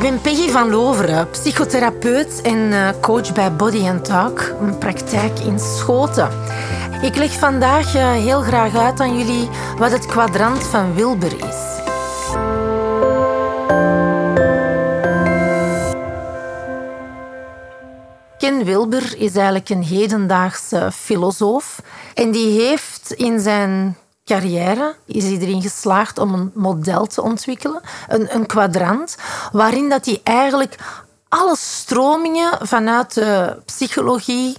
Ik ben Peggy van Loveren, psychotherapeut en eh, coach bij Body and Talk, een praktijk in Schoten. Ik leg vandaag eh, heel graag uit aan jullie wat het kwadrant van Wilber is. Ken Wilber is eigenlijk een hedendaagse filosoof en die heeft in zijn carrière is erin geslaagd om een model te ontwikkelen, een, een kwadrant, waarin dat hij eigenlijk alle stromingen vanuit de psychologie,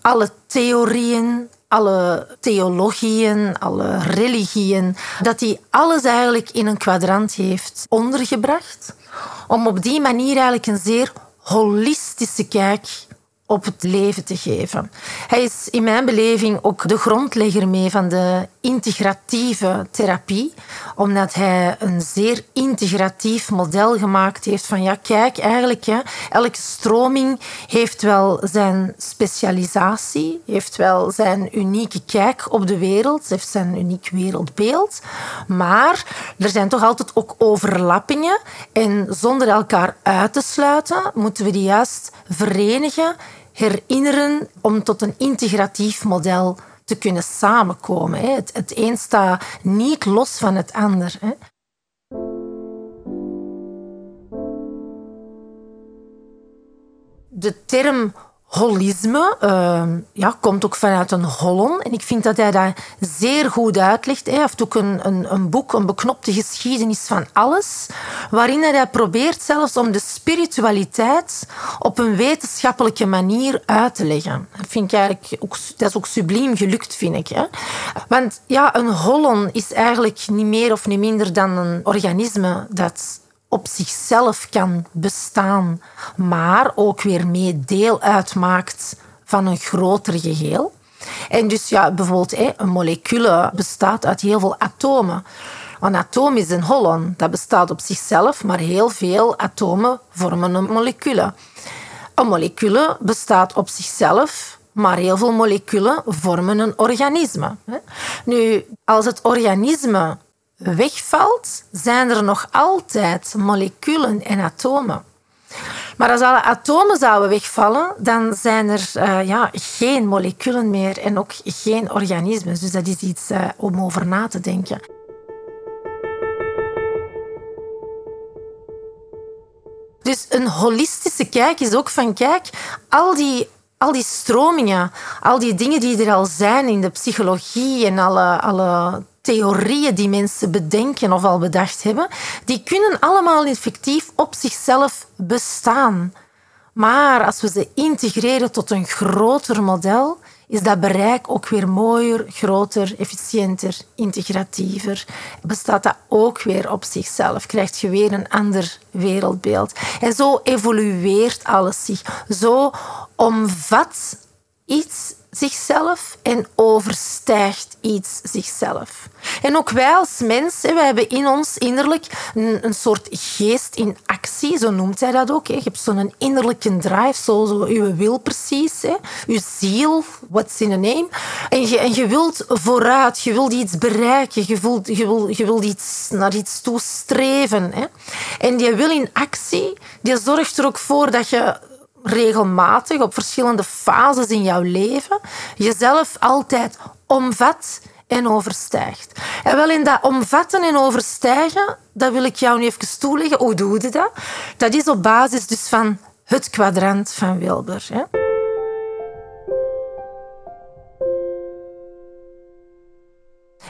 alle theorieën, alle theologieën, alle religieën, dat hij alles eigenlijk in een kwadrant heeft ondergebracht, om op die manier eigenlijk een zeer holistische kijk op het leven te geven. Hij is in mijn beleving ook de grondlegger mee van de integratieve therapie, omdat hij een zeer integratief model gemaakt heeft van ja, kijk, eigenlijk, ja, elke stroming heeft wel zijn specialisatie, heeft wel zijn unieke kijk op de wereld, heeft zijn uniek wereldbeeld, maar er zijn toch altijd ook overlappingen en zonder elkaar uit te sluiten moeten we die juist verenigen herinneren om tot een integratief model te kunnen samenkomen. Het, het een staat niet los van het ander. De term holisme uh, ja, komt ook vanuit een hollon. En ik vind dat hij dat zeer goed uitlegt. Hij heeft ook een, een, een, boek, een beknopte geschiedenis van alles, waarin hij probeert zelfs om de spiritualiteit op een wetenschappelijke manier uit te leggen. Dat, vind ik eigenlijk ook, dat is ook subliem gelukt, vind ik. Hè. Want ja, een hollon is eigenlijk niet meer of niet minder dan een organisme dat op zichzelf kan bestaan, maar ook weer mee deel uitmaakt van een groter geheel. En dus ja, bijvoorbeeld een molecule bestaat uit heel veel atomen. Een atoom is een hollon, dat bestaat op zichzelf, maar heel veel atomen vormen een molecule. Een molecule bestaat op zichzelf, maar heel veel moleculen vormen een organisme. Nu, als het organisme wegvalt, zijn er nog altijd moleculen en atomen. Maar als alle atomen zouden wegvallen, dan zijn er uh, ja, geen moleculen meer en ook geen organismen. Dus dat is iets uh, om over na te denken. Dus een holistische kijk is ook van kijk, al die al die stromingen, al die dingen die er al zijn in de psychologie en alle, alle theorieën die mensen bedenken of al bedacht hebben, die kunnen allemaal effectief op zichzelf bestaan. Maar als we ze integreren tot een groter model, is dat bereik ook weer mooier, groter, efficiënter, integratiever. Bestaat dat ook weer op zichzelf, krijg je weer een ander wereldbeeld. En zo evolueert alles zich. Zo omvat iets zichzelf en overstijgt iets zichzelf. En ook wij als mensen, we hebben in ons innerlijk een, een, soort geest in actie, zo noemt hij dat ook. Hè. Je hebt zo'n innerlijke drive, zo, zo je wil precies, hè. je ziel, what's in a name. En je, en je wilt vooruit, je wilt iets bereiken, je, wilt, je, wil, je wilt iets, naar iets toe streven. Hè. En die wil in actie, die zorgt er ook voor dat je regelmatig op verschillende fases in jouw leven jezelf altijd omvat en overstijgt. En wel in dat omvatten en overstijgen, dat wil ik jou nu even toeleggen. Hoe doe je dat? Dat is op basis dus van het kwadrant van Wilber. Hè?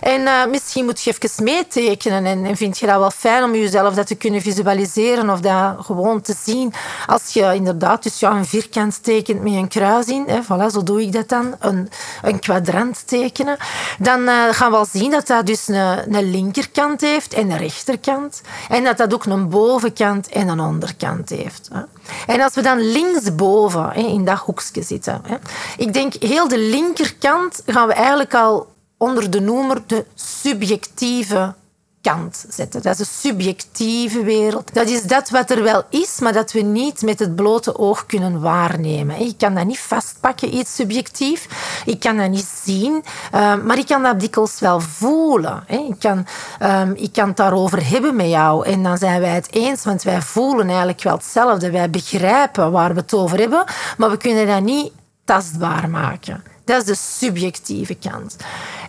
En uh, misschien moet je even meetekenen en, en, vind je dat wel fijn om jezelf dat te kunnen visualiseren of dat gewoon te zien. Als je inderdaad dus ja, een vierkant tekent met een kruis in, hè, voilà, zo doe ik dat dan, een, een kwadrant tekenen, dan uh, gaan we wel zien dat dat dus een, een linkerkant heeft en een rechterkant. En dat dat ook een bovenkant en een onderkant heeft. Hè. En als we dan linksboven hè, in dat hoekje zitten, ik denk heel de linkerkant gaan we eigenlijk al onder de noemer de subjectieve kant zetten. Dat is de subjectieve wereld. Dat is dat wat er wel is, maar dat we niet met het blote oog kunnen waarnemen. Ik kan dat niet vastpakken, iets subjectief. Ik kan dat niet zien, ehm, maar ik kan dat dikwijls wel voelen. Ik kan, ehm, ik kan het daarover hebben met jou en dan zijn wij het eens, want wij voelen eigenlijk wel hetzelfde. Wij begrijpen waar we het over hebben, maar we kunnen dat niet tastbaar maken. Dat is de subjectieve kant.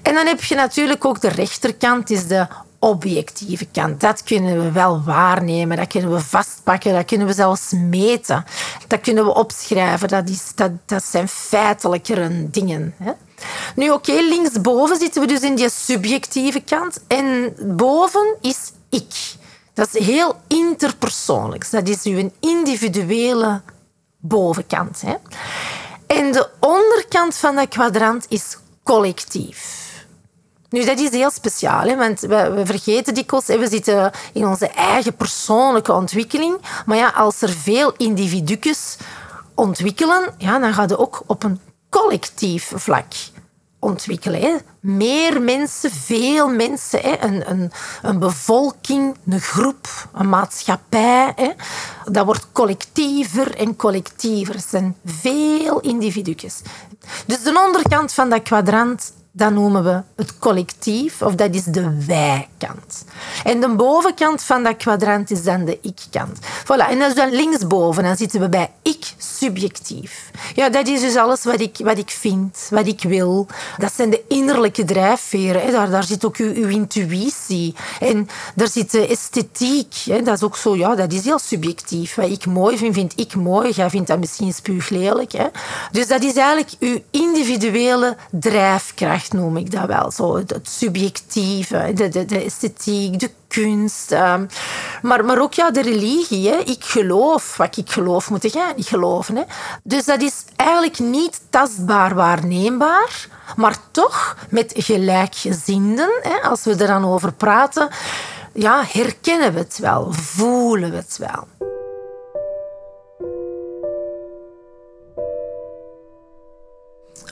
En dan heb je natuurlijk ook de rechterkant, is de objectieve kant. Dat kunnen we wel waarnemen, dat kunnen we vastpakken, dat kunnen we zelfs meten. Dat kunnen we opschrijven, dat, is, dat, dat zijn feitelijkere dingen. Hè? Nu oké, linksboven zitten we dus in die subjectieve kant en boven is ik. Dat is heel interpersoonlijk. Dat is uw individuele bovenkant. Hè? En de onderkant van dat kwadrant is collectief. Nu, dat is heel speciaal, hè, want we, we vergeten dikwijls, we zitten in onze eigen persoonlijke ontwikkeling. Maar ja, als er veel individuen ontwikkelen, ja, dan gaat het ook op een collectief vlak ontwikkelen. Meer mensen, veel mensen, hè. Een, een, een bevolking, een groep, een maatschappij. Hè. Dat wordt collectiever en collectiever. Er zijn veel individuen. Dus de onderkant van dat kwadrant dat noemen we het collectief, of dat is de En de bovenkant van dat kwadrant is dan de ik-kant. Voilà. En dat is dan linksboven, dan zitten we bij ik subjectief. Ja, dat is dus alles wat ik, wat ik vind, wat ik wil. Dat zijn de innerlijke drijfveren. Daar, daar zit ook uw, uw intuïtie. En daar zit de esthetiek. Dat is ook zo, ja, dat is heel subjectief. Wat ik mooi vind, vind ik mooi. Jij vindt dat misschien spuuglelijk. Dus dat is eigenlijk uw individuele drijfkracht noem ik dat wel. Zo, het, subjectieve, de, de, de, de kunst. Ehm, maar, maar ook ja, de religie. Hè. Ik geloof. Wat ik geloof, moet jij niet geloven. Hè. Dus dat is eigenlijk niet tastbaar waarneembaar, maar toch met gelijkgezinden, hè, als we er dan over praten, ja, herkennen we het wel, voelen we het wel.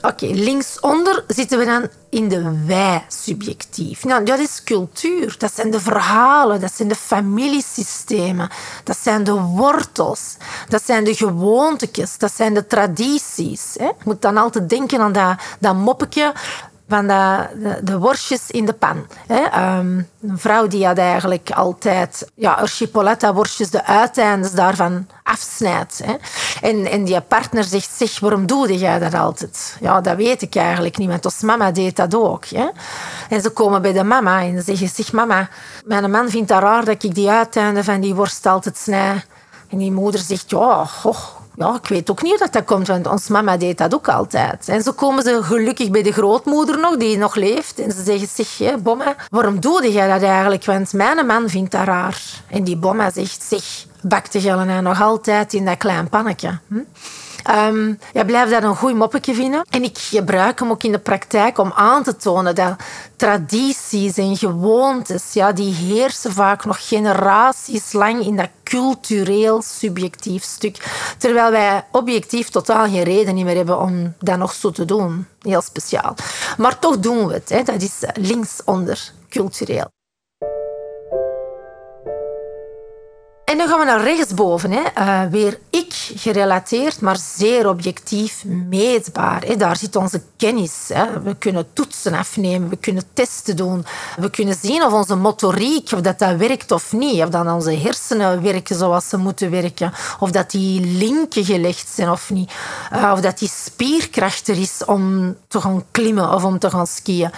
Oké, linksonder zitten we dan in de wij-subjectief. Nou, dat is cultuur, dat zijn de verhalen, dat zijn de familiesystemen, dat zijn de wortels, dat zijn de gewoontes, dat zijn de tradities. Hè. Je moet dan altijd denken aan dat, dat moppetje van de, de, de, worstjes in de pan. Hè. Um, een vrouw die had eigenlijk altijd ja, worstjes de uiteindes daarvan afsnijdt. Hè. En, en die partner zegt, zeg, waarom doe jij dat altijd? Ja, dat weet ik eigenlijk niet, want ons mama deed dat ook. Hè. En ze komen bij de mama en zeggen, zeg mama, mijn man vindt het raar dat ik die uiteinden van die worst altijd snij. En die moeder zegt, ja, och, ja, ik weet ook niet hoe dat, dat komt, want ons mama deed dat ook altijd. En zo komen ze gelukkig bij de grootmoeder nog, die nog leeft. En ze zeggen, zeg, Bomma, waarom doe jij dat eigenlijk? Want mijn man vindt dat raar. En die Bomma zegt, zeg, bakte jij nog altijd in dat klein pannetje? Hm? Um, ja, blijf dat een goed moppetje vinden. En ik gebruik hem ook in de praktijk om aan te tonen dat tradities en gewoontes, ja, die heersen vaak nog generaties lang in dat cultureel subjectief stuk. Terwijl wij objectief totaal geen reden meer hebben om dat nog zo te doen. Heel speciaal. Maar toch doen we het. Hè. Dat is linksonder cultureel. En dan gaan we naar rechtsboven. Hè. Uh, weer ik gerelateerd, maar zeer objectief meetbaar. Daar zit onze kennis. We kunnen toetsen afnemen, we kunnen testen doen. We kunnen zien of onze motoriek, of dat, dat werkt of niet. Of dat onze hersenen werken zoals ze moeten werken. Of dat die linken gelegd zijn of niet. Uh, of dat die spierkracht er is om te gaan klimmen of om te gaan skiën.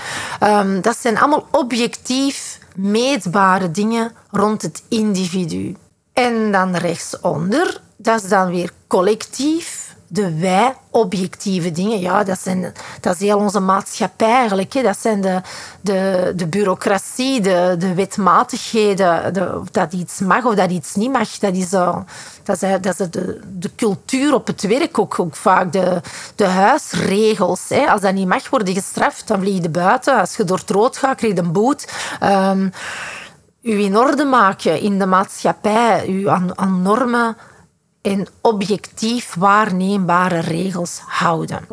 Um, dat zijn allemaal objectief meetbare dingen rond het individu. En dan rechtsonder, dat is dan weer collectief. De wij, objectieve dingen, ja, dat, zijn, dat is heel onze maatschappij eigenlijk. Hè. Dat zijn de, de, de bureaucratie, de, de wetmatigheden, de, dat iets mag of dat iets niet mag. Dat is, uh, dat is, dat is de, de cultuur op het werk ook, ook vaak. De, de huisregels. Hè. Als dat niet mag worden gestraft, dan vlieg je buiten. Als je door het rood gaat, krijg je een boet. Um, u in orde maken in de maatschappij, u aan normen en objectief waarneembare regels houden.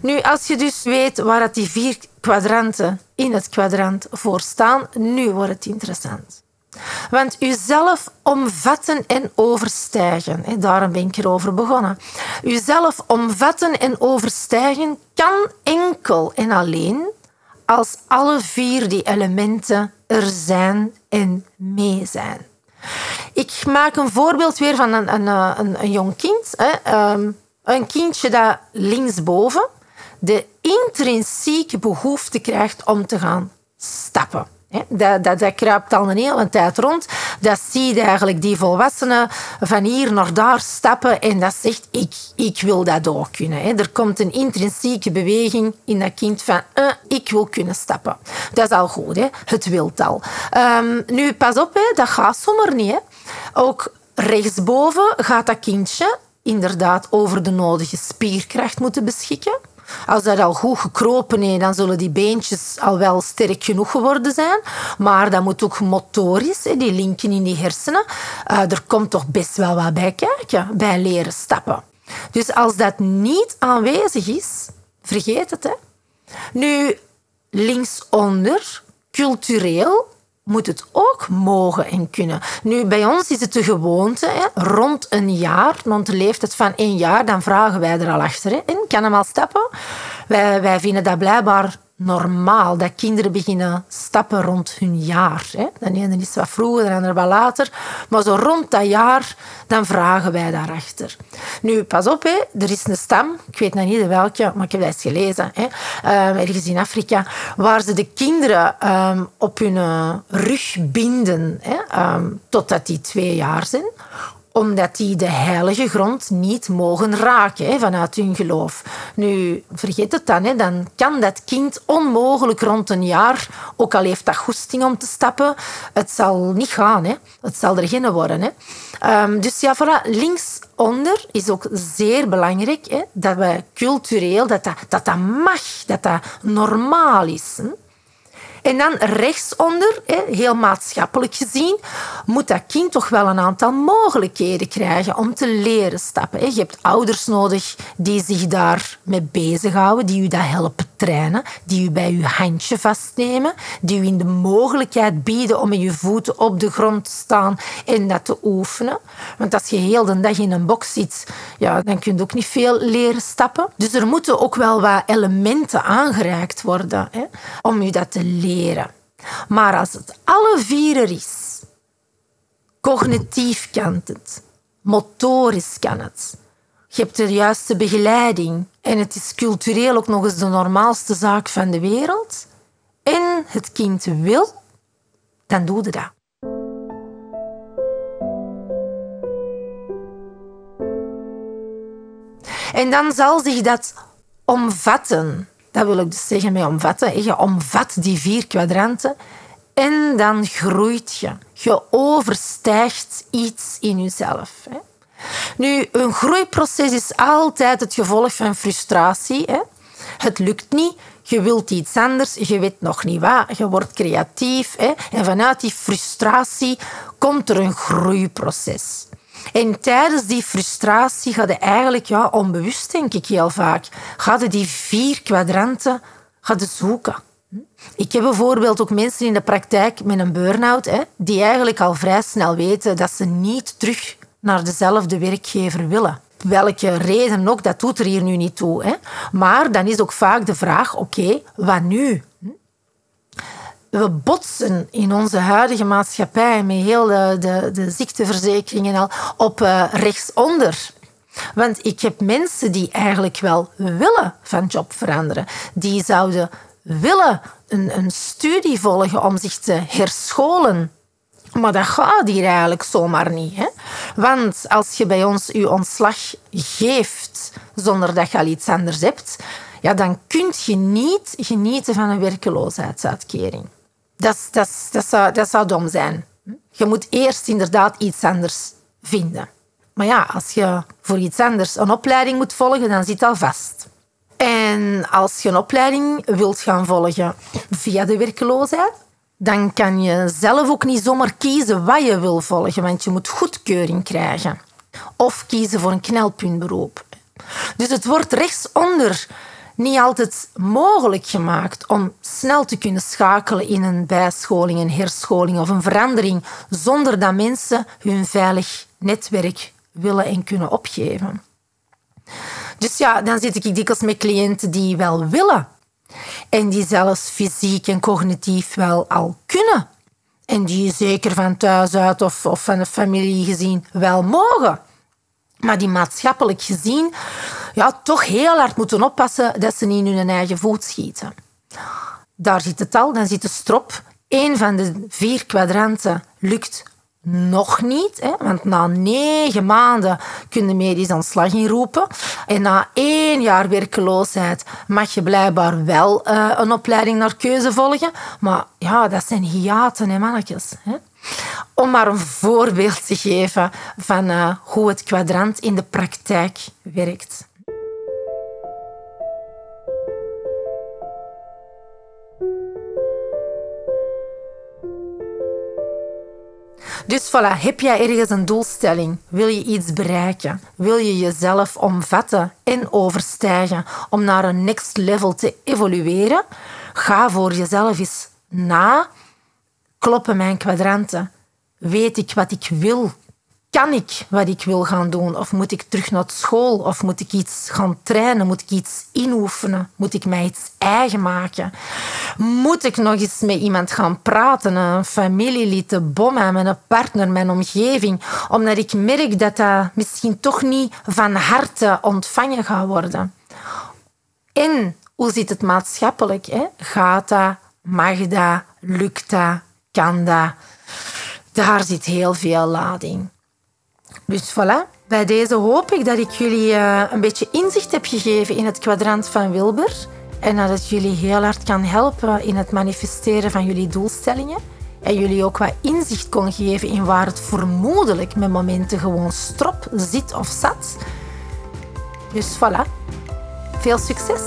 Nu, als je dus weet waar dat die vier kwadranten in het kwadrant voor staan, nu wordt het interessant. Want uzelf omvatten en overstijgen, daarom ben ik erover begonnen. Uzelf omvatten en overstijgen kan enkel en alleen als alle vier die elementen er zijn en mee zijn. Ik maak een voorbeeld weer van een, een, een, een jong kind. Hè. Ehm, een kindje dat linksboven de intrinsieke behoefte krijgt om te gaan stappen. Dat, dat, dat kruipt al een hele tijd rond. Dat ziet eigenlijk die volwassenen van hier naar daar stappen en dat zegt, ik, ik wil dat ook kunnen. Er komt een intrinsieke beweging in dat kind van, uh, ik wil kunnen stappen. Dat is al goed, hè? het wilt al. Um, nu, pas op, hè? dat gaat zomaar niet. Hè? Ook rechtsboven gaat dat kindje inderdaad over de nodige spierkracht moeten beschikken. Als dat al goed gekropen is, dan zullen die beentjes al wel sterk genoeg geworden zijn. Maar dat moet ook motorisch, die linken in die hersenen. Uh, er komt toch best wel wat bij kijken, bij leren stappen. Dus als dat niet aanwezig is, vergeet het. Hè. Nu, linksonder, cultureel, moet het ook mogen en kunnen. Nu, bij ons is het de gewoonte, hè, rond een jaar, rond de leeftijd van één jaar, dan vragen wij er al achter. En kan hem al stappen? Wij, wij vinden dat blijkbaar normaal dat kinderen beginnen stappen rond hun jaar. Hè. De ene is wat vroeger, de andere wat later. Maar zo rond dat jaar, dan vragen wij daarachter. Nu, pas op, hè. er is een stam, ik weet nog niet welke, maar ik heb dat eens gelezen, hè. Um, ergens in Afrika, waar ze de kinderen um, op hun rug binden, hè, um, totdat die twee jaar zijn omdat die de heilige grond niet mogen raken hè, vanuit hun geloof. Nu, vergeet het dan, hè, dan kan dat kind onmogelijk rond een jaar, ook al heeft dat goesting om te stappen, het zal niet gaan. Hè. Het zal er geen worden. Hè. Um, dus ja, voilà, linksonder is ook zeer belangrijk hè, dat we cultureel, dat dat, dat dat mag, dat dat normaal is. En dan rechtsonder, heel maatschappelijk gezien, moet dat kind toch wel een aantal mogelijkheden krijgen om te leren stappen. Je hebt ouders nodig die zich daarmee bezighouden, die u dat helpen trainen, die u bij uw handje vastnemen, die u in de mogelijkheid bieden om met je voeten op de grond te staan en dat te oefenen. Want als je heel de dag in een box zit, ja, dan kun je ook niet veel leren stappen. Dus er moeten ook wel wat elementen aangereikt worden hè, om u dat te leren. Maar als het alle vier er is, cognitief kan het, motorisch kan het, je hebt de juiste begeleiding en het is cultureel ook nog eens de normaalste zaak van de wereld. En het kind wil, dan doe je dat. En dan zal zich dat omvatten dat wil ik dus zeggen met omvatten. Je omvat die vier kwadranten en dan groeit je. Je overstijgt iets in jezelf. Nu, een groeiproces is altijd het gevolg van frustratie. Het lukt niet, je wilt iets anders, je weet nog niet wat, je wordt creatief. En vanuit die frustratie komt er een groeiproces. En tijdens die frustratie gaat eigenlijk, ja, onbewust denk ik heel vaak, gaat die vier kwadranten gaat zoeken. Ik heb bijvoorbeeld ook mensen in de praktijk met een burn-out, hè, die eigenlijk al vrij snel weten dat ze niet terug naar dezelfde werkgever willen. Welke reden ook, dat doet er hier nu niet toe. Hè. Maar dan is ook vaak de vraag, oké, wat nu? We botsen in onze huidige maatschappij met heel de, de, de ziekteverzekeringen al op uh, rechtsonder. Want ik heb mensen die eigenlijk wel willen van job veranderen. Die zouden willen een, een studie volgen om zich te herscholen. Maar dat gaat hier eigenlijk zomaar niet. Hè? Want als je bij ons je ontslag geeft zonder dat je al iets anders hebt, ja, dan kun je niet genieten van een werkeloosheidsuitkering. Dat, dat, dat, zou, dat zou dom zijn. Je moet eerst inderdaad iets anders vinden. Maar ja, als je voor iets anders een opleiding moet volgen, dan zit dat vast. En als je een opleiding wilt gaan volgen via de werkeloosheid, dan kan je zelf ook niet zomaar kiezen wat je wil volgen, want je moet goedkeuring krijgen. Of kiezen voor een knelpuntberoep. Dus het wordt rechtsonder niet altijd mogelijk gemaakt om snel te kunnen schakelen in een bijscholing, een herscholing of een verandering zonder dat mensen hun veilig netwerk willen en kunnen opgeven. Dus ja, dan zit ik dikwijls met cliënten die wel willen en die zelfs fysiek en cognitief wel al kunnen. En die zeker van thuis uit of, of van de familie gezien wel mogen. Maar die maatschappelijk gezien ja, toch heel hard moeten oppassen dat ze niet in hun eigen voet schieten. Daar zit het al, dan zit de strop. Eén van de vier kwadranten lukt nog niet, hè, want na negen maanden kun je medisch ontslag inroepen. En na één jaar werkeloosheid mag je blijkbaar wel uh, een opleiding naar keuze volgen. Maar ja, dat zijn hiaten, hè, mannetjes. Hè. Om maar een voorbeeld te geven van uh, hoe het kwadrant in de praktijk werkt. Dus voilà, heb jij ergens een doelstelling? Wil je iets bereiken? Wil je jezelf omvatten en overstijgen om naar een next level te evolueren? Ga voor jezelf eens na. Kloppen mijn kwadranten? Weet ik wat ik wil? Kan ik wat ik wil gaan doen? Of moet ik terug naar school? Of moet ik iets gaan trainen? Moet ik iets inoefenen? Moet ik mij iets eigen maken? Moet ik nog eens met iemand gaan praten? Een familielid, de bom mijn partner, mijn omgeving? Omdat ik merk dat dat misschien toch niet van harte ontvangen gaat worden. En hoe zit het maatschappelijk? Hè? Gaat dat? Mag dat? Lukt? Daar zit heel veel lading. Dus voilà, bij deze hoop ik dat ik jullie uh, een beetje inzicht heb gegeven in het kwadrant van Wilber. En dat het jullie heel hard kan helpen in het manifesteren van jullie doelstellingen. En jullie ook wat inzicht kon geven in waar het vermoedelijk met momenten gewoon strop zit of zat. Dus voilà, veel succes!